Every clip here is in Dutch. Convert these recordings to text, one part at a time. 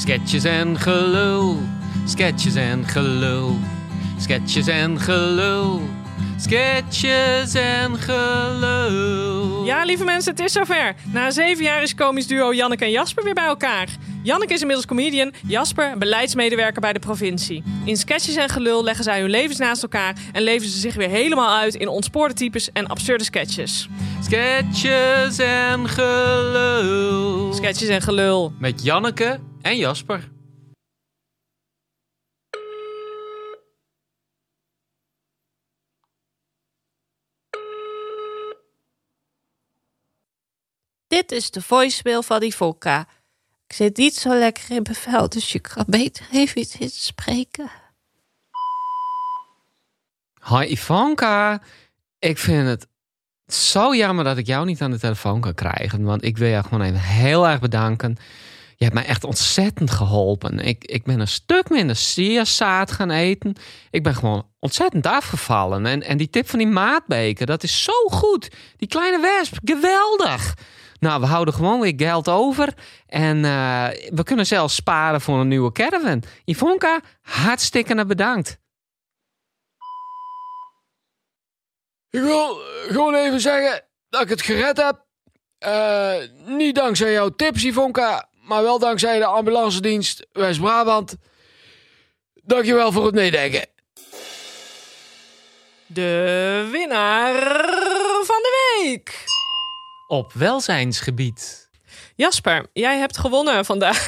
Sketches en gelul, sketches en gelul, sketches en gelul, sketches en gelul. Ja, lieve mensen, het is zover. Na zeven jaar is komisch duo Janneke en Jasper weer bij elkaar. Janneke is inmiddels comedian, Jasper beleidsmedewerker bij de provincie. In sketches en gelul leggen zij hun levens naast elkaar en leven ze zich weer helemaal uit in ontspoorde types en absurde sketches. Sketches en gelul. Sketches en gelul. Met Janneke en Jasper. Dit is de voicemail van Ivolka. Ik zit niet zo lekker in mijn vel, dus je kan beter even iets inspreken. Hi Ivanka. Ik vind het zo jammer dat ik jou niet aan de telefoon kan krijgen. Want ik wil jou gewoon even heel erg bedanken. Je hebt mij echt ontzettend geholpen. Ik, ik ben een stuk minder siazaad gaan eten. Ik ben gewoon ontzettend afgevallen. En, en die tip van die maatbeker, dat is zo goed. Die kleine wesp, geweldig. Nou, we houden gewoon weer geld over. En eh, we kunnen zelfs sparen voor een nieuwe caravan. Ivonka, hartstikke bedankt. Ik wil gewoon even zeggen dat ik het gered heb. Eh, niet dankzij jouw tips, Ivonka, maar wel dankzij de ambulancedienst West-Brabant. Dankjewel voor het meedenken. De winnaar van de week. Op welzijnsgebied. Jasper, jij hebt gewonnen vandaag.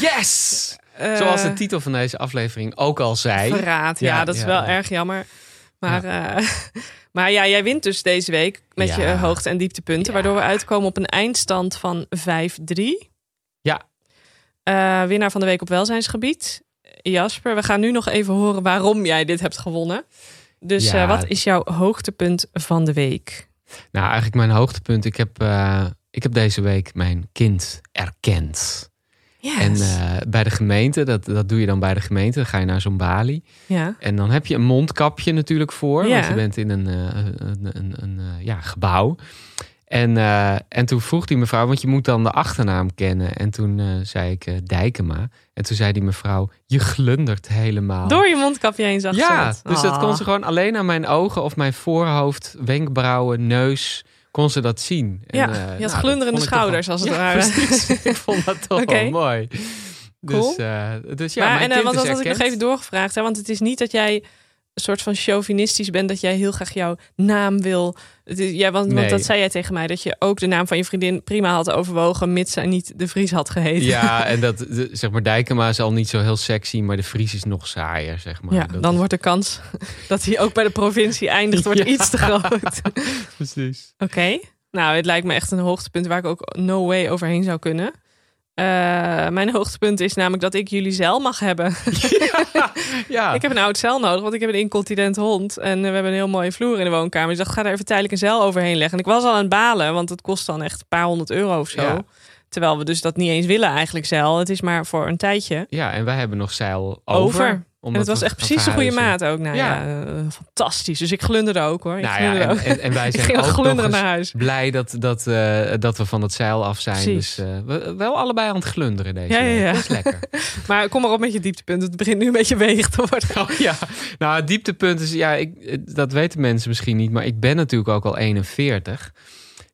Yes! Eh, Zoals de titel van deze aflevering ook al zei. Verraad, ja, Ja, dat is ja, wel ja. erg jammer. Maar, eh, maar ja, jij wint dus deze week met Ja. je hoogte- en dieptepunten. Waardoor we uitkomen op een eindstand van 5-3. Eh, winnaar van de week op welzijnsgebied. Jasper, we gaan nu nog even horen waarom jij dit hebt gewonnen. Dus Ja. eh, wat is jouw hoogtepunt van de week? Nou, eigenlijk mijn hoogtepunt. Ik heb, eh, ik heb deze week mijn kind erkend. Yes. En bij de gemeente, dat, dat doe je dan bij de gemeente. Dan ga je naar zo'n balie. ja. En dan heb je een mondkapje natuurlijk voor. Ja. Want je bent in een, een, een, een, ja, gebouw. En, eh, en toen vroeg die mevrouw, want je moet dan de achternaam kennen. En toen eh, zei ik eh, Dijkema. En toen zei die mevrouw, je glundert helemaal. Door je mondkapje heen zag ze Ja, dus dat Ah. kon ze gewoon alleen aan mijn ogen of mijn voorhoofd, wenkbrauwen, neus, kon ze dat zien. En, Ja, eh, je had nou, glunderende schouders, als het Ja, ware. ik vond dat toch wel mooi. Cool. Dus, dus ja, maar, en want dat had ik nog even doorgevraagd. Hè? Want het is niet dat jij een soort van chauvinistisch bent. Dat jij heel graag jouw naam wil. Ja, want, want Nee. dat zei jij tegen mij. Dat je ook de naam van je vriendin prima had overwogen. Mits zij niet de Vries had geheten. Ja, en dat, zeg maar, Dijkema is al niet zo heel sexy, maar de Fries is nog saaier, zeg maar. Ja, Dat dan is- wordt de kans dat hij ook bij de provincie eindigt wordt Ja. iets te groot. Precies. Oké, nou het lijkt me echt een hoogtepunt waar ik ook no way overheen zou kunnen. Eh, mijn hoogtepunt is namelijk dat ik jullie zeil mag hebben. Ja, Ik heb een oud zeil nodig, want ik heb een incontinent hond. En eh, we hebben een heel mooie vloer in de woonkamer. Dus ik dacht, ga er even tijdelijk een zeil overheen leggen. En ik was al aan het balen, want het kost dan echt een paar honderd euro of zo. Ja. Terwijl we dus dat niet eens willen eigenlijk zeil. Het is maar voor een tijdje. ja, en wij hebben nog zeil over. Over. En het was echt precies de goede maat ook. Nou ja, Ja. eh, fantastisch. Dus ik glunderde ook hoor. Ik, Nou ja, en, ook. en, en wij zijn ook glunderen naar huis. blij dat, dat, eh, dat we van het zeil af zijn. Precies. Dus eh, we, wel allebei aan het glunderen deze Ja, ja. Dat is lekker. Maar kom maar op met je dieptepunt. Het begint nu een beetje weeg te worden. Oh, ja, nou het dieptepunt is, ja, ik, dat weten mensen misschien niet, maar ik ben natuurlijk ook al 41.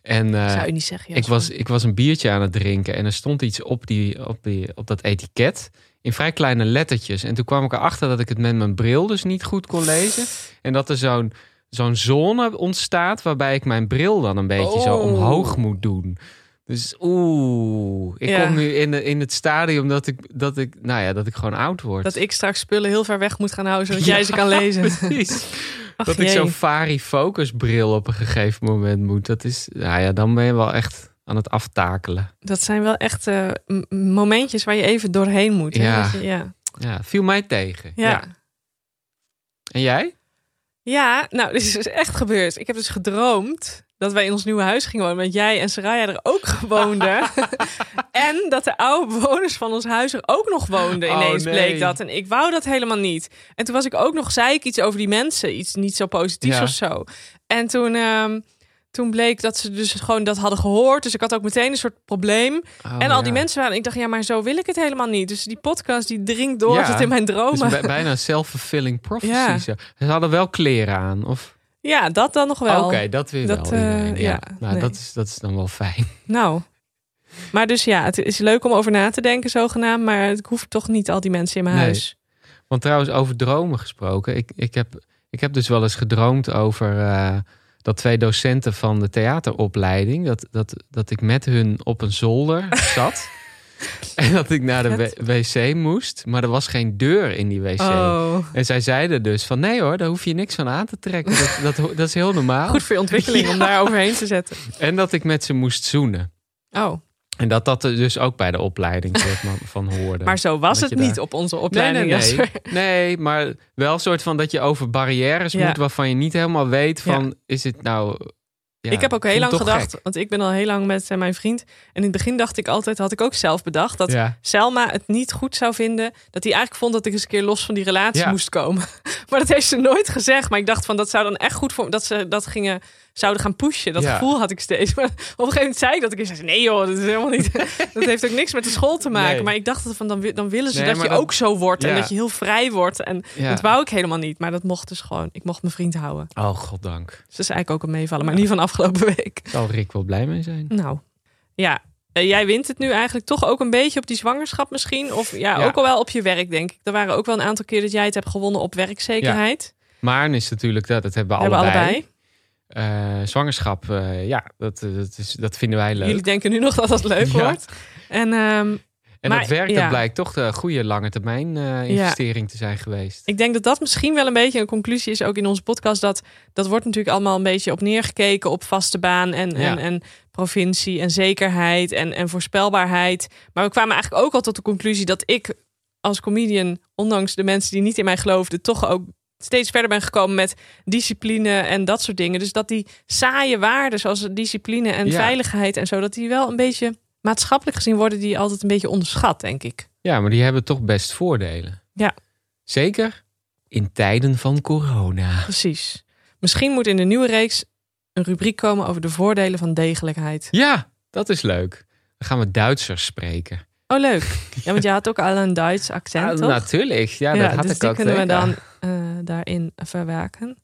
En Zou je niet zeggen, ik, was, ik was een biertje aan het drinken en er stond iets op, die, op, die, op dat etiket in vrij kleine lettertjes. En toen kwam ik erachter dat ik het met mijn bril dus niet goed kon lezen. En dat er zo'n zo'n zone ontstaat waarbij ik mijn bril dan een beetje zo Oh. omhoog moet doen. Dus oeh, ik Ja. kom nu in, de- in het stadium dat ik, dat, ik, nou ja, dat ik gewoon oud word. Dat ik straks spullen heel ver weg moet gaan houden, zodat Ja, jij ze kan lezen. Precies. Ach, dat ik zo'n Fari Focus bril op een gegeven moment moet. Dat is, nou ja, dan ben je wel echt aan het aftakelen. Dat zijn wel echt eh, momentjes waar je even doorheen moet. Hè? Ja. Je- ja. Ja, viel mij tegen. Ja. Ja. En jij? Ja, nou, dit is dus echt gebeurd. Ik heb dus gedroomd dat wij in ons nieuwe huis gingen wonen. Met jij en Saraya er ook woonden. en dat de oude bewoners van ons huis er ook nog woonden. Oh, Ineens nee. bleek dat. En ik wou dat helemaal niet. En toen was ik ook nog, zei ik iets over die mensen. Iets niet zo positiefs Ja. of zo. En toen, ehm, toen bleek dat ze dus gewoon dat hadden gehoord. Dus ik had ook meteen een soort probleem. Oh, en al die mensen waren... Ik dacht, ja, maar zo wil ik het helemaal niet. Dus die podcast die dringt door Ja, tot in mijn Dus dromen. bij- bijna een self-fulfilling prophecy. Ja. Ze hadden wel kleren aan. Of... Ja, dat dan nog wel. Oké, dat weer Dat, wel. eh, ja. nou, nee. dat, is, dat is dan wel fijn. Nou. Maar dus ja, het is leuk om over na te denken zogenaamd. Maar ik hoef toch niet al die mensen in mijn Nee. huis. Want trouwens, over dromen gesproken. Ik, ik, heb, ik heb dus wel eens gedroomd over eh, dat twee docenten van de theateropleiding. Dat, dat, dat ik met hun op een zolder zat. en dat ik naar de wc moest. Maar er was geen deur in die wc. Oh. En zij zeiden dus van nee hoor, daar hoef je niks van aan te trekken. Dat, dat, dat is heel normaal. Goed voor je ontwikkeling om daar overheen te zetten. En dat ik met ze moest zoenen. Oh, En dat dat er dus ook bij de opleiding soort van, van hoorde. maar zo was Dat het niet daar- op onze opleiding. nee, nee. Nee, maar wel een soort van dat je over barrières Ja. moet waarvan je niet helemaal weet van is het nou. Ja, ik heb ook heel lang gedacht, want ik ben al heel lang met eh, mijn vriend. En in het begin dacht ik altijd, had ik ook zelf bedacht, dat. Selma het niet goed zou vinden. Dat hij eigenlijk vond dat ik eens een keer los van die relatie moest komen. Maar dat heeft ze nooit gezegd. Maar ik dacht van dat zou dan echt goed voor dat ze dat gingen zouden gaan pushen. Dat Ja. gevoel had ik steeds. Maar op een gegeven moment zei ik dat ik eens zei: nee joh, dat is helemaal niet. dat heeft ook niks met de school te maken. Nee. Maar ik dacht dat van dan, dan willen ze Nee, dat je dat- ook zo wordt en Ja. dat je heel vrij wordt. En Ja. dat wou ik helemaal niet. Maar dat mocht dus gewoon. Ik mocht mijn vriend houden. Oh, goddank. Dus dat is eigenlijk ook een meevallen. Maar niet van afgelopen week. Zal Rick wel blij mee zijn. Nou, ja. Eh, jij wint het nu eigenlijk toch ook een beetje op die zwangerschap misschien? Of ja, ook al wel op je werk, denk ik. Er waren ook wel een aantal keer dat jij het hebt gewonnen op werkzekerheid. Maar is natuurlijk dat, dat hebben we We hebben allebei. Eh, zwangerschap, eh, ja, dat, eh, dat, is, dat vinden wij leuk. Jullie denken nu nog dat dat leuk Ja. wordt. En en maar, dat werk, ja. dat blijkt toch de goede lange termijn investering te zijn geweest. ik denk dat dat misschien wel een beetje een conclusie is ook in onze podcast. Dat, dat wordt natuurlijk allemaal een beetje op neergekeken op vaste baan en, en, en provincie en zekerheid en, en voorspelbaarheid. Maar we kwamen eigenlijk ook al tot de conclusie dat ik als comedian, ondanks de mensen die niet in mij geloofden, toch ook steeds verder ben gekomen met discipline en dat soort dingen. Dus dat die saaie waarden zoals discipline en Ja. veiligheid en zo, dat die wel een beetje maatschappelijk gezien worden die altijd een beetje onderschat, denk ik. Ja, maar die hebben toch best voordelen. Ja. Zeker in tijden van corona. Precies. Misschien moet in de nieuwe reeks een rubriek komen over de voordelen van degelijkheid. Ja, dat is leuk. Dan gaan we Duitsers spreken. Oh, leuk. Ja, want je had ook al een Duits accent, Ja, toch? natuurlijk. Ja, dat had dus ik die ook kunnen we dan eh, daarin verwerken.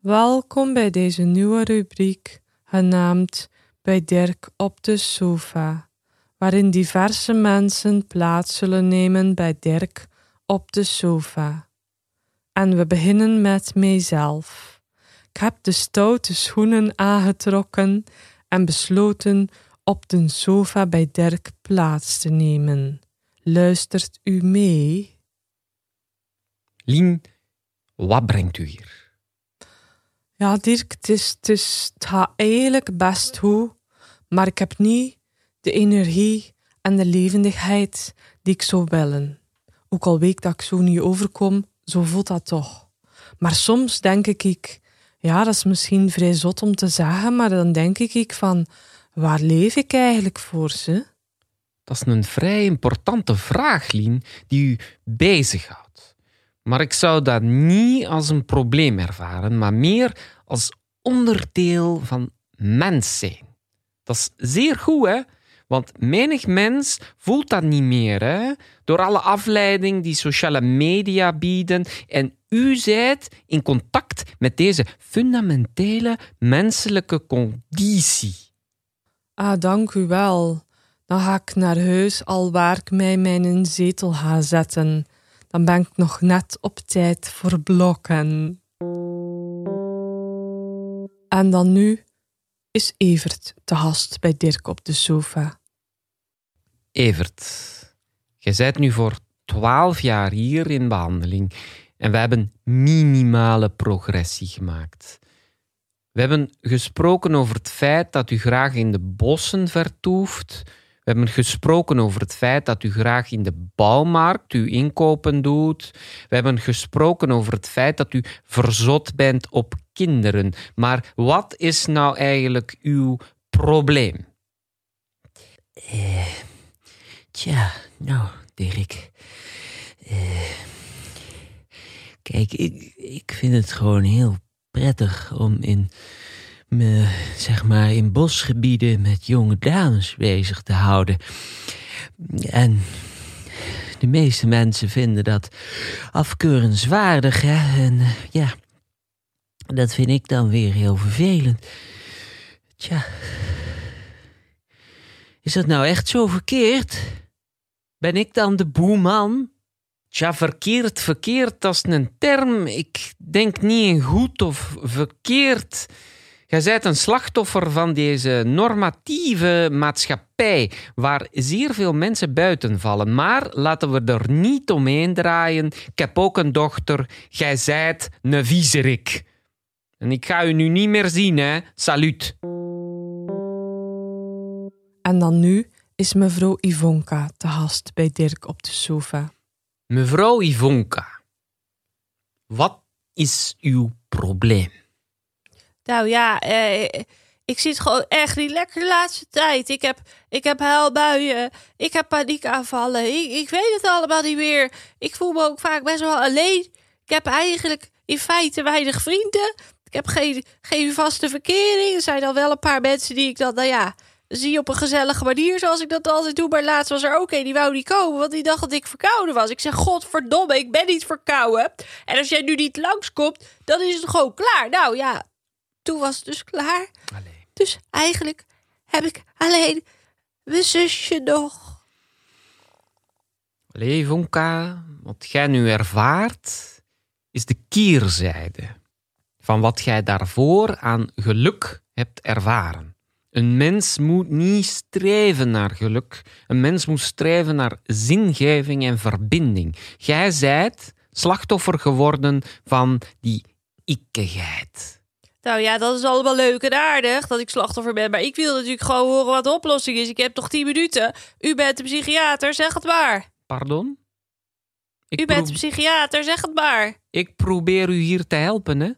Welkom bij deze nieuwe rubriek, genaamd Bij Dirk op de sofa, waarin diverse mensen plaats zullen nemen bij Dirk op de sofa. En we beginnen met mijzelf. Ik heb de stoute schoenen aangetrokken en besloten op de sofa bij Dirk plaats te nemen. Luistert u mee? Lien, wat brengt u hier? Ja, Dirk, het, is, het, is, het gaat eigenlijk best goed, maar ik heb niet de energie en de levendigheid die ik zou willen. Ook al weet ik dat ik zo niet overkom, zo voelt dat toch. Maar soms denk ik, ik, ja, dat is misschien vrij zot om te zeggen, maar dan denk ik van, waar leef ik eigenlijk voor ze? Dat is een vrij importante vraag, Lien, die u bezighoudt. Maar ik zou dat niet als een probleem ervaren, maar meer als onderdeel van mens zijn. Dat is zeer goed, hè? Want menig mens voelt dat niet meer, hè? Door alle afleiding die sociale media bieden. En u zijt in contact met deze fundamentele menselijke conditie. Ah, dank u wel. Dan ga ik naar huis al waar ik mij mijn zetel ga zetten. Dan ben ik nog net op tijd voor blokken. En dan nu is Evert te gast bij Dirk op de sofa. Evert, je bent nu voor twaalf jaar hier in behandeling en we hebben minimale progressie gemaakt. We hebben gesproken over het feit dat u graag in de bossen vertoeft. We hebben gesproken over het feit dat u graag in de bouwmarkt uw inkopen doet. We hebben gesproken over het feit dat u verzot bent op kinderen. Maar wat is nou eigenlijk uw probleem? Tja, nou, Dirk. Eh, Kijk, ik, ik vind het gewoon heel prettig om in me, zeg maar, in bosgebieden met jonge dames bezig te houden. En de meeste mensen vinden dat afkeurenswaardig, hè? En eh, ja, dat vind ik dan weer heel vervelend. Tja, is dat nou echt zo verkeerd? Ben ik dan de boeman? Tja, verkeerd, verkeerd, dat is een term. Ik denk niet in goed of verkeerd. Jij bent een slachtoffer van deze normatieve maatschappij, waar zeer veel mensen buiten vallen. Maar laten we er niet omheen draaien. Ik heb ook een dochter. Jij zijt een viezerik. En ik ga u nu niet meer zien, hè. Salut. En dan nu is mevrouw Ivonka te gast bij Dirk op de sofa. Mevrouw Ivonka, wat is uw probleem? Nou ja, eh, ik zit gewoon echt niet lekker de laatste tijd. Ik heb, ik heb huilbuien, ik heb paniekaanvallen. Ik, ik weet het allemaal niet meer. Ik voel me ook vaak best wel alleen. Ik heb eigenlijk in feite weinig vrienden. Ik heb geen, geen vaste verkering. Er zijn al wel een paar mensen die ik dan, nou ja, zie op een gezellige manier, zoals ik dat altijd doe. Maar laatst was er ook een die wou niet komen, want die dacht dat ik verkouden was. Ik zeg, godverdomme, ik ben niet verkouden. En als jij nu niet langskomt, dan is het gewoon klaar. Nou ja, toen was het dus klaar. Allee. Dus eigenlijk heb ik alleen mijn zusje nog. Allee, wat jij nu ervaart, is de keerzijde van wat jij daarvoor aan geluk hebt ervaren. Een mens moet niet streven naar geluk. Een mens moet streven naar zingeving en verbinding. Jij zijt slachtoffer geworden van die ikkigheid. Nou ja, dat is allemaal leuk en aardig dat ik slachtoffer ben. Maar ik wil natuurlijk gewoon horen wat de oplossing is. Ik heb toch 10 minuten. U bent de psychiater, zeg het maar. Pardon? Ik U bent de psychiater, zeg het maar. Ik probeer u hier te helpen, hè.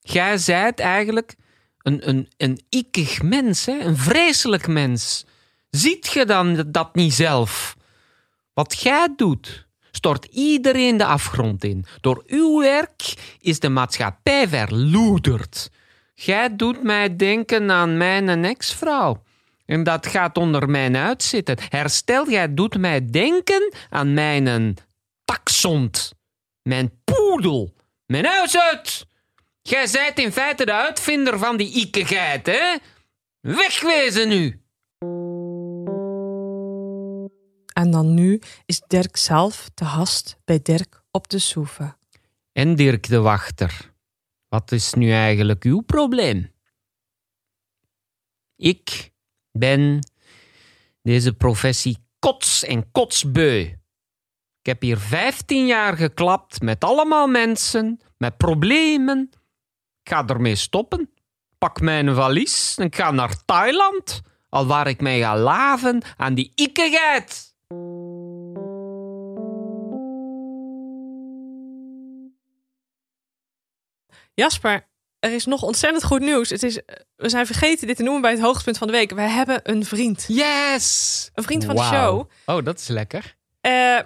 Jij zijt eigenlijk een, een, een ikkig mens, hè? een vreselijk mens. Ziet je dan dat niet zelf? Wat jij doet, stort iedereen de afgrond in. Door uw werk is de maatschappij verloederd. Jij doet mij denken aan mijn ex-vrouw. En dat gaat onder mijn uitzitten. Herstel, jij doet mij denken aan mijn taxond. Mijn poedel. Mijn huis uit. Jij zijt in feite de uitvinder van die ikkigheid, hè? Wegwezen nu. En dan nu is Dirk zelf te gast bij Dirk op de sofa. En Dirk de Wachter, wat is nu eigenlijk uw probleem? Ik ben deze professie kots en kotsbeu. Ik heb hier 15 jaar geklapt met allemaal mensen, met problemen. Ik ga ermee stoppen. Pak mijn valies en ik ga naar Thailand, al waar ik mij ga laven aan die ikkigheid. Jasper, er is nog ontzettend goed nieuws. Het is, we zijn vergeten dit te noemen bij het hoogtepunt van de week. Wij hebben een vriend. Yes! Een vriend van de show. Oh, dat is lekker. Eh,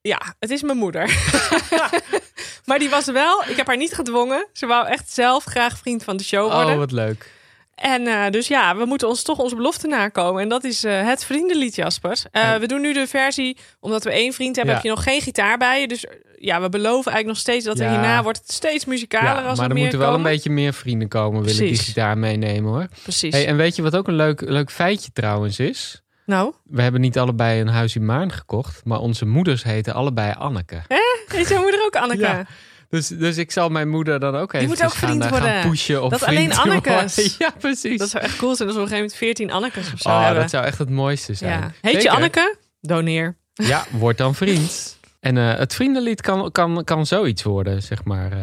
ja, het is mijn moeder. maar die was wel, ik heb haar niet gedwongen. Ze wou echt zelf graag vriend van de show worden. Oh, wat leuk. En eh, dus ja, we moeten ons toch onze belofte nakomen. En dat is eh, het vriendenlied, Jasper. Eh, Ja. We doen nu de versie, omdat we één vriend hebben, Ja. heb je nog geen gitaar bij je. Dus ja, we beloven eigenlijk nog steeds dat er hierna wordt het steeds muzikaler Ja, als maar er er moeten wel een beetje meer vrienden komen, willen die Precies. gitaar meenemen hoor. Precies. Hey, en weet je wat ook een leuk, leuk feitje trouwens is? Nou, We hebben niet allebei een huis in Maarn gekocht, maar onze moeders heten allebei Anneke. heet jouw moeder ook Anneke? Ja. Dus, dus ik zal mijn moeder dan ook even moet ook gaan, vriend eh, gaan worden. pushen op Dat alleen Annekes. Ja, precies. Dat zou echt cool zijn als we op een gegeven moment 14 Annekes of zo oh, hebben. dat zou echt het mooiste zijn. ja. Heet je. Anneke? Doneer. Ja, word dan vriend. En eh, het vriendenlied kan, kan, kan zoiets worden, zeg maar. eh.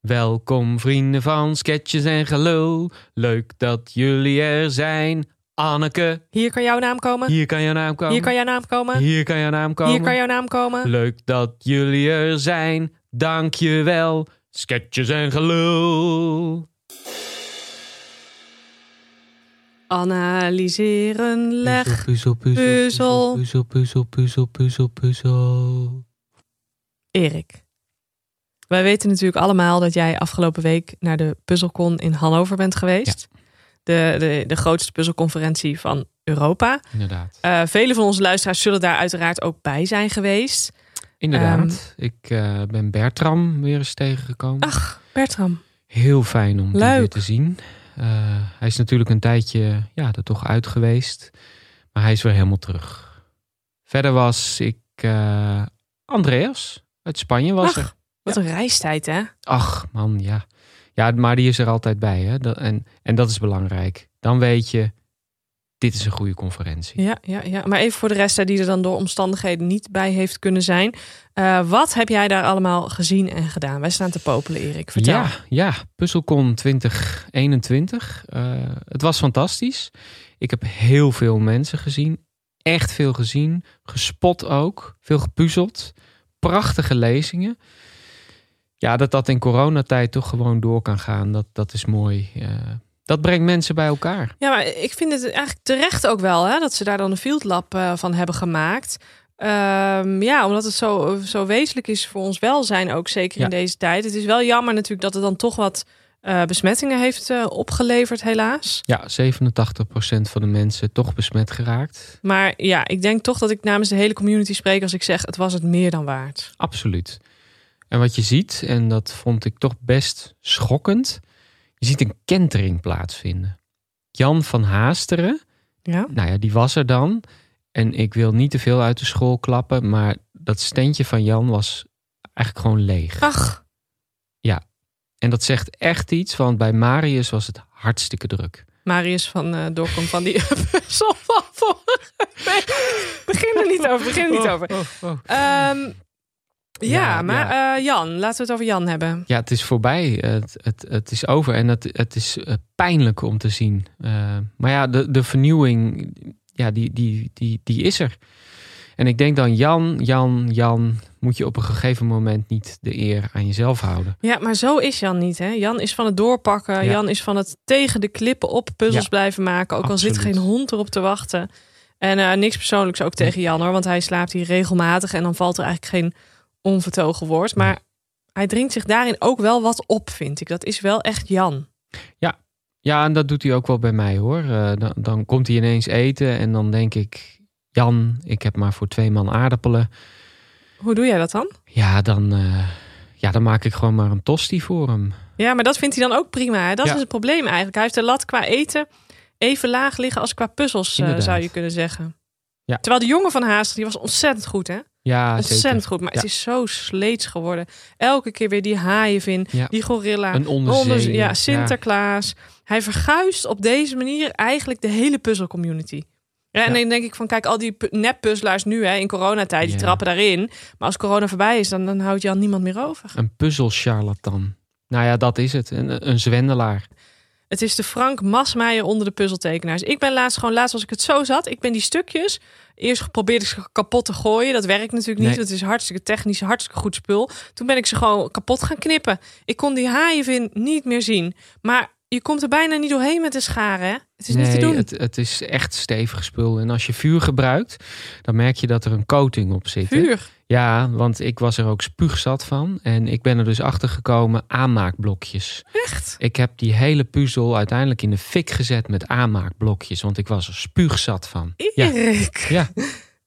Welkom vrienden van Sketches en Gelul. Leuk dat jullie er zijn. Anneke, Hier kan jouw naam komen. hier kan jouw naam komen. Hier kan jouw naam komen. Hier kan jouw naam komen. Hier kan jouw naam komen. Leuk dat jullie er zijn. Dank je wel. Sketches en Gelul. Analyseren, leg. Puzzel, puzzel, Puzzel. puzzel, puzzel, puzzel, puzzel, puzzel. Erik, Wij weten natuurlijk allemaal dat jij afgelopen week naar de Puzzelcon in Hannover bent geweest. De, de, de grootste puzzelconferentie van Europa. Inderdaad. Uh, vele van onze luisteraars zullen daar uiteraard ook bij zijn geweest. Inderdaad. ik uh, ben Bertram weer eens tegengekomen. Ach, Bertram. Heel fijn om Leuk. weer te zien. Uh, hij is natuurlijk een tijdje ja, er toch uit geweest. Maar hij is weer helemaal terug. Verder was ik Andreas uit Spanje was Ach, er. Wat een reistijd, hè? Ach man, ja. Ja, maar die is er altijd bij. Hè? Dat, en, en dat is belangrijk. Dan weet je, dit is een goede conferentie. Ja, ja, ja. Maar even voor de rest die er dan door omstandigheden niet bij heeft kunnen zijn. Uh, wat heb jij daar allemaal gezien en gedaan? Wij staan te popelen, Erik. Vertel. Ja, ja. Puzzelcon 2021. Uh, het was fantastisch. Ik heb heel veel mensen gezien. Echt veel gezien. Gespot ook. Veel gepuzzeld. Prachtige lezingen. Ja, dat dat in coronatijd toch gewoon door kan gaan. Dat, dat is mooi. Uh, dat brengt mensen bij elkaar. Ja, maar ik vind het eigenlijk terecht ook wel hè, dat ze daar dan een field lab uh, van hebben gemaakt. Um, ja, omdat het zo, zo wezenlijk is voor ons welzijn ook, zeker Ja. in deze tijd. Het is wel jammer natuurlijk dat het dan toch wat uh, besmettingen heeft uh, opgeleverd, helaas. Ja, 87% van de mensen toch besmet geraakt. Maar ja, ik denk toch dat ik namens de hele community spreek als ik zeg: het was het meer dan waard. Absoluut. En wat je ziet, en dat vond ik toch best schokkend, je ziet een kentering plaatsvinden. Jan van Haasteren, Ja. nou ja, die was er dan. En ik wil niet te veel uit de school klappen, maar dat steentje van Jan was eigenlijk gewoon leeg. Ach, En dat zegt echt iets, want bij Marius was het hartstikke druk. Marius van uh, Dorkom van die. Begin er niet over, begin er niet over. Oh, oh. Um, ja, Ja, maar ja. Uh, Jan, laten we het over Jan hebben. Ja, het is voorbij. Het, het, het is over en het, het is uh, pijnlijk om te zien. Uh, maar ja, de, de vernieuwing, ja, die, die, die, die is er. En ik denk dan, Jan, Jan, Jan, moet je op een gegeven moment niet de eer aan jezelf houden. Ja, maar zo is Jan niet. Hè? Jan is van het doorpakken. Ja. Jan is van het tegen de klippen op puzzels blijven maken. Ook al zit geen hond erop te wachten. En uh, niks persoonlijks ook tegen Jan hoor. Want hij slaapt hier regelmatig. En dan valt er eigenlijk geen onvertogen woord. Maar hij dringt zich daarin ook wel wat op, vind ik. Dat is wel echt Jan. Ja, en dat doet hij ook wel bij mij hoor. Uh, dan, dan komt hij ineens eten en dan denk ik, Jan, ik heb maar voor twee man aardappelen. Hoe doe jij dat dan? Ja, dan, uh, ja, dan maak ik gewoon maar een tosti voor hem. Ja, maar dat vindt hij dan ook prima. Hè? Dat Ja. is het probleem eigenlijk. Hij heeft de lat qua eten even laag liggen als qua puzzels, uh, Inderdaad. zou je kunnen zeggen. Ja. Terwijl de jongen van Haast, die was ontzettend goed, hè? Ja, ontzettend goed. Maar Ja. het is zo sleets geworden. Elke keer weer die haaienvin, Ja. die gorilla. Een onderzeeër. ja, Ja. Sinterklaas. Hij verguist op deze manier eigenlijk de hele puzzelcommunity. Ja, en dan denk ik van, kijk, al die pu- neppuzzelaars nu hè, in coronatijd, die trappen daarin. Maar als corona voorbij is, dan, dan houdt Jan niemand meer over. Een puzzelcharlatan. Nou ja, dat is het. Een, een zwendelaar. Het is de Frank Masmeijer onder de puzzeltekenaars. Ik ben laatst gewoon, laatst als ik het zo zat, ik ben die stukjes eerst geprobeerd ik ze kapot te gooien. Dat werkt natuurlijk niet, Nee. het is hartstikke technisch, hartstikke goed spul. Toen ben ik ze gewoon kapot gaan knippen. Ik kon die haaienvin niet meer zien. Maar je komt er bijna niet doorheen met de scharen, hè? Het is niet te doen. Het, het is echt stevig spul. En als je vuur gebruikt, dan merk je dat er een coating op zit. hè? Ja, want ik was er ook spuugzat van. En ik ben er dus achter gekomen aanmaakblokjes. Echt? Ik heb die hele puzzel uiteindelijk in de fik gezet met aanmaakblokjes. Want ik was er spuugzat van. Erik. ja.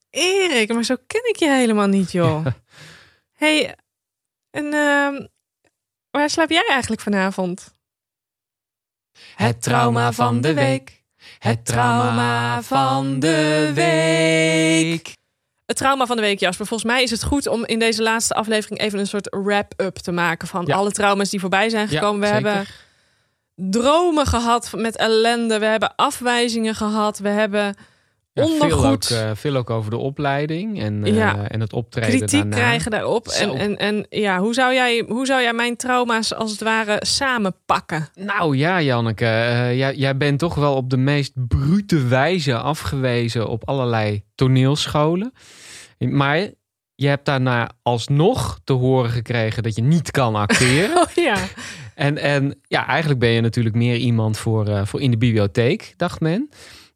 Erik, maar zo ken ik je helemaal niet, joh. hey, en ehm, waar slaap jij eigenlijk vanavond? Het trauma van de week. Het trauma van de week. Het trauma van de week, Jasper. Volgens mij is het goed om in deze laatste aflevering even een soort wrap-up te maken van Ja. alle trauma's die voorbij zijn Ja, gekomen. we zeker. hebben dromen gehad met ellende. We hebben afwijzingen gehad. We hebben Ja, veel, ook, ondergoed. eh, veel ook over de opleiding en, eh, Ja. en het optreden kritiek daarna. krijgen daarop. En, Zo. en, en ja, hoe zou, jij, hoe zou jij mijn trauma's als het ware samenpakken? Nou ja, Janneke, eh, jij, jij bent toch wel op de meest brute wijze afgewezen op allerlei toneelscholen. Maar je hebt daarna alsnog te horen gekregen dat je niet kan acteren. Oh ja. en, en ja, eigenlijk ben je natuurlijk meer iemand voor, voor in de bibliotheek, dacht men.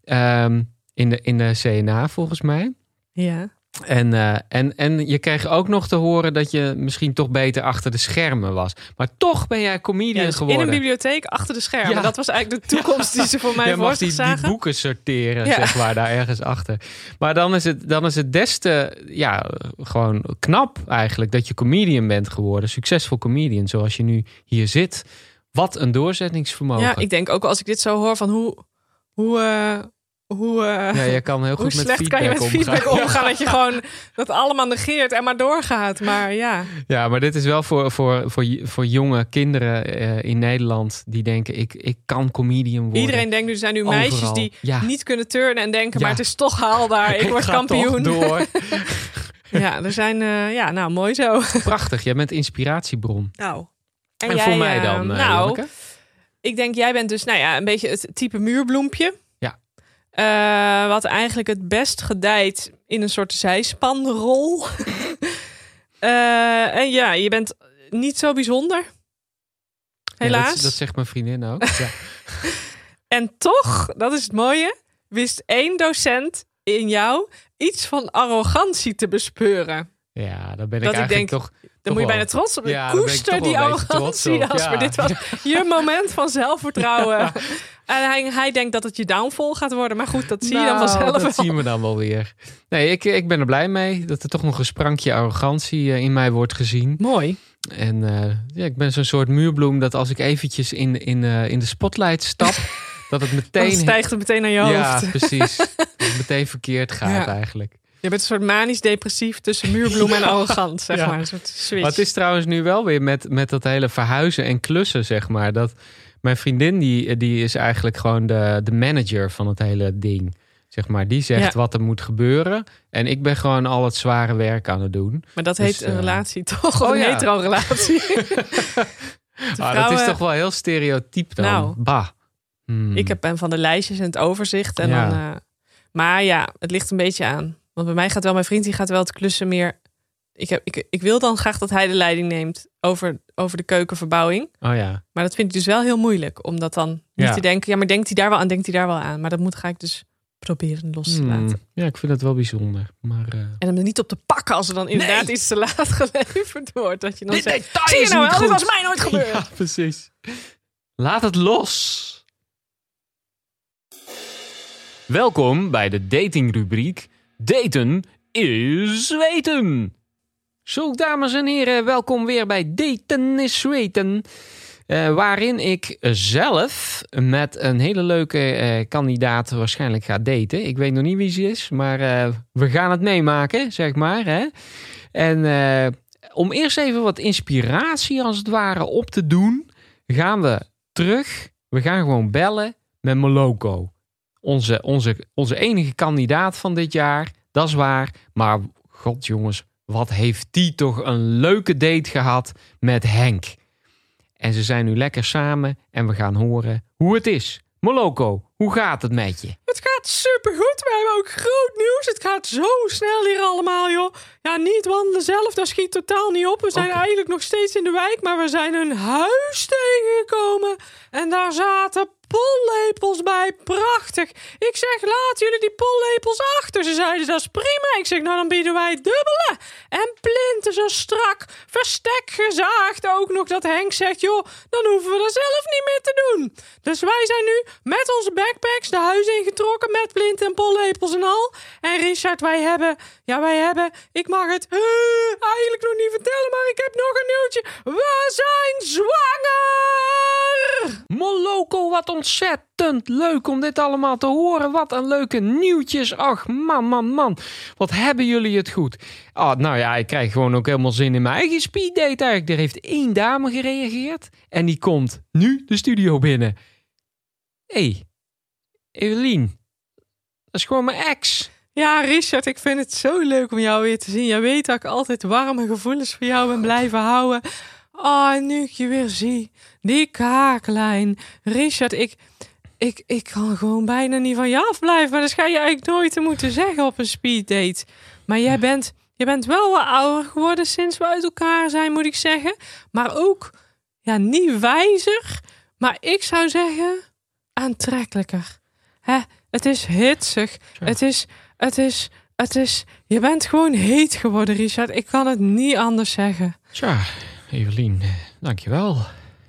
Ehm, in, de, in de CNA volgens mij. Ja. En, eh, en, en je kreeg ook nog te horen dat je misschien toch beter achter de schermen was. Maar toch ben jij comedian Ja, dus in geworden. een bibliotheek achter de schermen. Ja. Dat was eigenlijk de toekomst die ze voor mij Jij voor die, die boeken sorteren, Ja. zeg maar, daar ergens achter. Maar dan is het, dan is het des te, ja, gewoon knap eigenlijk dat je comedian bent geworden. Succesvol comedian, zoals je nu hier zit. Wat een doorzettingsvermogen. Ja, ik denk ook als ik dit zo hoor van hoe... hoe eh, hoe, eh, Ja, je kan heel goed met slecht kan je met omgaan. feedback omgaan? Dat je gewoon dat allemaal negeert en maar doorgaat. Maar ja, Ja, maar dit is wel voor, voor, voor, voor jonge kinderen eh, in Nederland die denken, ik, ik kan comedian worden. iedereen denkt nu, er zijn nu meisjes die Ja. niet kunnen turnen en denken, maar het is toch haalbaar. Ik, word kampioen. door. Ja, er zijn, eh, ja, nou mooi zo. Prachtig, jij bent inspiratiebron. Nou. En, voor mij dan, nou, Janneke? ik denk jij bent dus, nou ja, een beetje het type muurbloempje. Eh, wat eigenlijk het best gedijt in een soort zijspanrol. Eh, en ja, je bent niet zo bijzonder. Ja, Helaas. dat, dat zegt mijn vriendin ook. Ja. En toch, dat is het mooie, wist één docent in jou iets van arrogantie te bespeuren. ja, dan ben ik Dat ik eigenlijk denk, toch... Dan moet je bijna trots op. Ja, Koester die arrogantie. Jasper. ja. Dit was je moment van zelfvertrouwen. En hij, hij denkt dat het je downfall gaat worden. Maar goed, dat zie je dan Nou, vanzelf Dat wel. zien we dan wel weer. Nee, ik, ik ben er blij mee dat er toch nog een sprankje arrogantie eh, in mij wordt gezien. Mooi. En eh, ja, ik ben zo'n soort muurbloem dat als ik eventjes in, in, eh, in de spotlight stap, dat het Dan meteen... stijgt het meteen naar je ja, hoofd. precies. Dat het meteen verkeerd gaat Ja. eigenlijk. Je bent een soort manisch-depressief tussen muurbloem en arrogant, zeg Ja. maar. Een soort switch. Het is trouwens nu wel weer met, met dat hele verhuizen en klussen, zeg maar. Dat mijn vriendin, die, die is eigenlijk gewoon de, de manager van het hele ding. Zeg maar, die zegt Ja. wat er moet gebeuren. En ik ben gewoon al het zware werk aan het doen. Maar dat Dus, heet een eh, relatie, toch? Oh een ja. hetero-relatie. Ah, dat is toch wel heel stereotyp dan. Nou. bah. Hmm. Ik heb ben van de lijstjes en het overzicht. En Ja. dan, eh, maar ja, het ligt een beetje aan. Want bij mij gaat wel, mijn vriend die gaat wel het klussen meer. Ik, heb, ik, ik wil dan graag dat hij de leiding neemt over, over de keukenverbouwing. Oh ja. Maar dat vind ik dus wel heel moeilijk. Om dat dan niet Ja. te denken. Ja, maar denkt hij daar wel aan? Denkt hij daar wel aan? Maar dat moet ga ik dus proberen los te Hmm. laten. Ja, ik vind het wel bijzonder. Maar, eh, En hem er niet op te pakken als er dan inderdaad Nee. iets te laat geleverd wordt. Dat je dan Dit zegt, detail zie je nou wel, dit goed." was mij nooit gebeurd. Ja, precies. Laat het los. Welkom bij de datingrubriek Daten is weten. Zo, dames en heren, welkom weer bij Daten is weten. Eh, waarin ik zelf met een hele leuke eh, kandidaat waarschijnlijk ga daten. Ik weet nog niet wie ze is, maar eh, we gaan het meemaken, zeg maar. Hè? En om eerst even wat inspiratie als het ware op te doen, gaan we terug. We gaan gewoon bellen met Moloko. Onze, onze, onze enige kandidaat van dit jaar, dat is waar. Maar god jongens, wat heeft die toch een leuke date gehad met Henk. En ze zijn nu lekker samen en we gaan horen hoe het is. Moloko, hoe gaat het met je? Het gaat supergoed. We hebben ook groot nieuws. Het gaat zo snel hier allemaal, joh. Ja, niet wandelen zelf, dat schiet totaal niet op. We zijn eigenlijk nog steeds in de wijk, maar we zijn een huis tegengekomen. En daar zaten pollepels bij. Prachtig. Ik zeg, laat jullie die pollepels achter. Ze zeiden, dat is prima. Ik zeg, nou dan bieden wij dubbele. En plinten zo strak. Verstek gezaagd ook nog. Dat Henk zegt, joh, dan hoeven we dat zelf niet meer te doen. Dus wij zijn nu met onze backpacks de huis ingetrokken met plinten en pollepels en al. En Richard, wij hebben, ja wij hebben, ik mag het eigenlijk nog niet vertellen, maar ik heb nog een nieuwtje. We zijn zwanger! Moloko, wat ontzettend leuk om dit allemaal te horen. Wat een leuke nieuwtjes. Ach, man, man, man. Wat hebben jullie het goed. Ah, nou ja, ik krijg gewoon ook helemaal zin in mijn eigen speeddate eigenlijk. Er heeft één dame gereageerd. En die komt nu de studio binnen. Hé, hey, Evelien. Dat is gewoon mijn ex. Ja, Richard, ik vind het zo leuk om jou weer te zien. Jij weet dat ik altijd warme gevoelens voor jou ben blijven houden. Oh, nu ik je weer zie, die kaaklijn. Richard, ik, ik, ik kan gewoon bijna niet van je afblijven. Maar dat ga je eigenlijk nooit te moeten zeggen op een speeddate. Maar jij bent, jij bent wel wat ouder geworden sinds we uit elkaar zijn, moet ik zeggen. Maar ook, ja, niet wijzer. Maar ik zou zeggen, aantrekkelijker. Hè? Het is hitsig. Het is, het is Het is, je bent gewoon heet geworden, Richard. Ik kan het niet anders zeggen. Tja, Evelien, eh, dankjewel.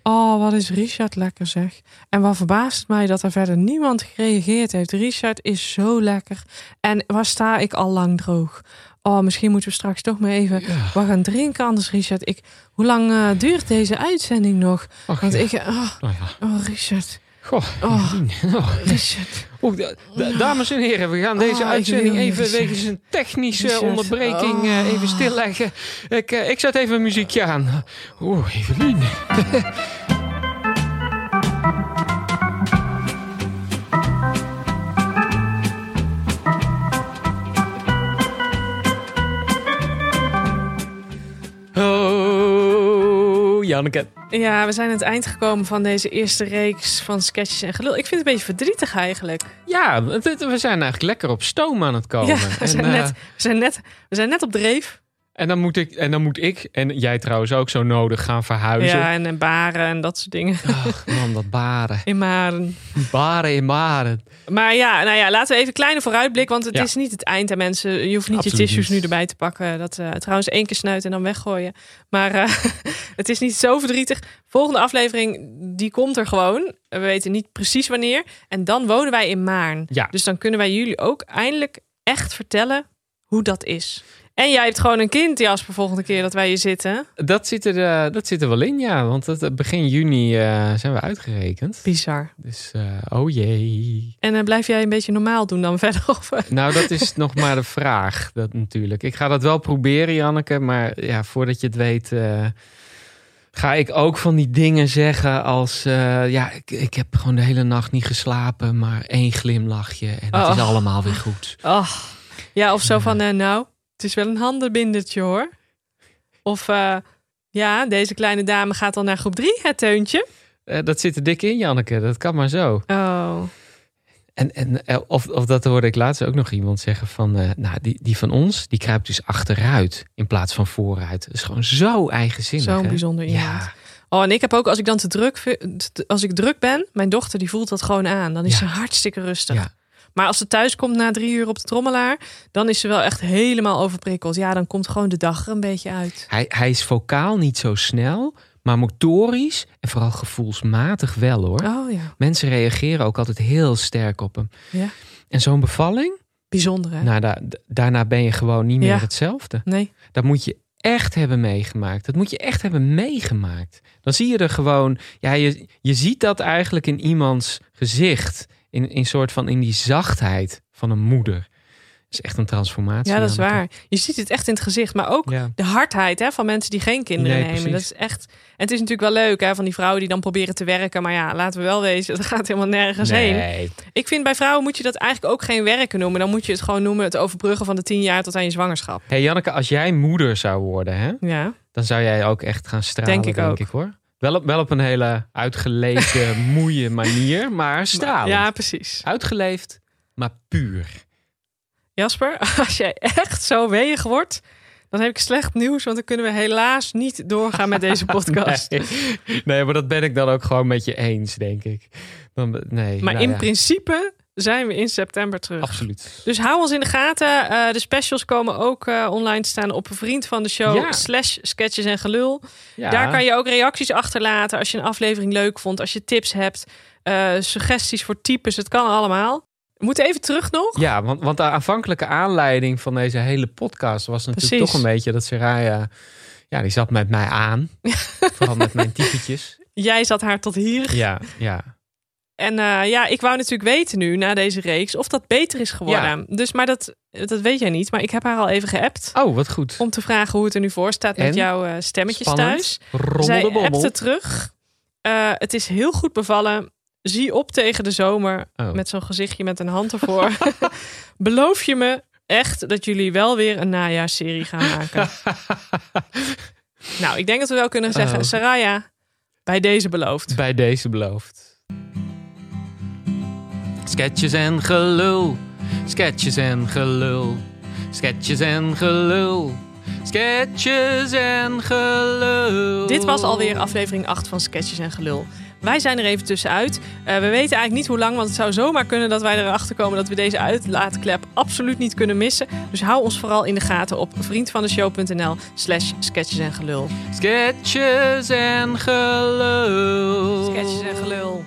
Oh, wat is Richard lekker zeg. En wat verbaast mij dat er verder niemand gereageerd heeft. Richard is zo lekker. En waar sta ik al lang droog? Oh, misschien moeten we straks toch maar even Ja. wat gaan drinken. Anders, Richard, ik, hoe lang eh, duurt deze uitzending nog? Ach, Want ja. ik... Oh, Nou ja. oh Richard. Goh, Oh. Oh. Richard. Oeh, da- da- dames en heren, we gaan deze Oh, ik uitzending even wegens een technische onderbreking eh, Oh. even stilleggen. Ik, eh, ik zet even een muziekje aan. Oeh, Evelien. Janneke. Ja, we zijn aan het eind gekomen van deze eerste reeks van sketches en gelul. Ik vind het een beetje verdrietig eigenlijk. Ja, we zijn eigenlijk lekker op stoom aan het komen. Ja, we En, zijn, eh, net, we, zijn net, we zijn net op dreef. En dan moet ik, en dan moet ik en jij trouwens ook zo nodig gaan verhuizen. Ja, en, en baren en dat soort dingen. Ach, man, dat baren. In Maren. Baren in baren. Maar ja, nou ja, laten we even een kleine vooruitblik. Want het Ja. is niet het eind. En mensen, je hoeft niet Absoluut je tissues niet. nu erbij te pakken. Dat eh, trouwens één keer snuiten en dan weggooien. Maar eh, het is niet zo verdrietig. Volgende aflevering, die komt er gewoon. We weten niet precies wanneer. En dan wonen wij in Maarn. Ja. Dus dan kunnen wij jullie ook eindelijk echt vertellen hoe dat is. En jij hebt gewoon een kind, Jasper, volgende keer dat wij hier zitten. Dat zit, er, eh, dat zit er wel in, ja. Want het, eh, begin juni eh, zijn we uitgerekend. Bizar. Dus, eh, oh jee. En blijf jij een beetje normaal doen dan verder? Nou, dat is nog maar de vraag, dat natuurlijk. Ik ga dat wel proberen, Janneke. Maar ja, voordat je het weet... ga ik ook van die dingen zeggen als... ja, ik, ik heb gewoon de hele nacht niet geslapen... maar één glimlachje en het is Oh. allemaal weer goed. Oh. Ja, of zo van, eh, nou, het is wel een handenbindertje hoor. Of, eh, ja, deze kleine dame gaat dan naar groep drie, het teuntje. Eh, dat zit er dik in, Janneke. Dat kan maar zo. Oh, En, en eh, of, of dat hoorde ik laatst ook nog iemand zeggen van... nou, die, die van ons, die kruipt dus achteruit in plaats van vooruit. Dat is gewoon zo eigenzinnig. zo'n bijzonder iemand. Ja, Oh, en ik heb ook, als ik dan te druk, als ik druk ben, mijn dochter die voelt dat gewoon aan. Dan is Ja. ze hartstikke rustig. Ja. Maar als ze thuis komt na drie uur op de trommelaar, dan is ze wel echt helemaal overprikkeld. Ja, dan komt gewoon de dag er een beetje uit. hij, hij is vocaal niet zo snel, maar motorisch en vooral gevoelsmatig wel hoor. Oh ja, Mensen reageren ook altijd heel sterk op hem. Ja. En zo'n bevalling, bijzonder hè? nou, da- daarna ben je gewoon niet meer Ja. hetzelfde. Nee, Dat moet je echt hebben meegemaakt. Dat moet je echt hebben meegemaakt. Dan zie je er gewoon, ja, je, je ziet dat eigenlijk in iemands gezicht. In, in soort van in die zachtheid van een moeder. Dat is echt een transformatie. ja, dat is waar. Je ziet het echt in het gezicht, maar ook Ja. de hardheid hè, van mensen die geen kinderen Nee, nemen. precies. Dat is echt. En het is natuurlijk wel leuk hè, van die vrouwen die dan proberen te werken. Maar ja, laten we wel wezen, dat gaat helemaal nergens heen. Nee. Ik vind bij vrouwen moet je dat eigenlijk ook geen werken noemen. Dan moet je het gewoon noemen het overbruggen van de tien jaar tot aan je zwangerschap. Hey Janneke, als jij moeder zou worden, hè, Ja, dan zou jij ook echt gaan stralen, Denk ik ook. hoor. Wel op, wel op een hele uitgeleefde, moeie manier, maar stralend. ja precies. Uitgeleefd, maar puur. Jasper, als jij echt zo weeg wordt, dan heb ik slecht nieuws. Want dan kunnen we helaas niet doorgaan met deze podcast. Nee. nee, maar dat ben ik dan ook gewoon met je eens, denk ik. Dan, nee, Maar nou in ja, principe zijn we in september terug. Absoluut. Dus hou ons in de gaten. Eh, de specials komen ook eh, online te staan op een vriend van de show. Ja. Slash sketches en gelul. Ja. Daar kan je ook reacties achterlaten als je een aflevering leuk vond. Als je tips hebt. eh, suggesties voor types. Het kan allemaal. We moeten even terug nog. Ja, want, want de aanvankelijke aanleiding van deze hele podcast was natuurlijk Precies. toch een beetje dat Seraya... Ja, die zat met mij aan. Vooral met mijn typetjes. Jij zat haar tot hier. Ja, ja. En eh, ja, ik wou natuurlijk weten nu na deze reeks of dat beter is geworden. Dus, maar dat, dat weet jij niet. Maar ik heb haar al even geappt. Oh, wat goed. Om te vragen hoe het er nu voor staat met En? jouw eh, stemmetjes Spannend. thuis. Zij bommel. appte terug. Eh, het is heel goed bevallen. Zie op tegen de zomer. Oh. Met zo'n gezichtje met een hand ervoor. Beloof je me echt dat jullie wel weer een najaarsserie gaan maken? nou, ik denk dat we wel kunnen zeggen. Oh. Saraya, bij deze beloofd. Bij deze beloofd. Sketches en gelul. Sketches en gelul. Sketches en gelul. Sketches en gelul. Dit was alweer aflevering 8 van Sketches en Gelul. Wij zijn er even tussenuit. Eh, we weten eigenlijk niet hoe lang, want het zou zomaar kunnen dat wij erachter komen dat we deze uitlaatklep absoluut niet kunnen missen. Dus hou ons vooral in de gaten op vriendvandeshow.nl slash sketches en gelul. Sketches en gelul. Sketches en gelul.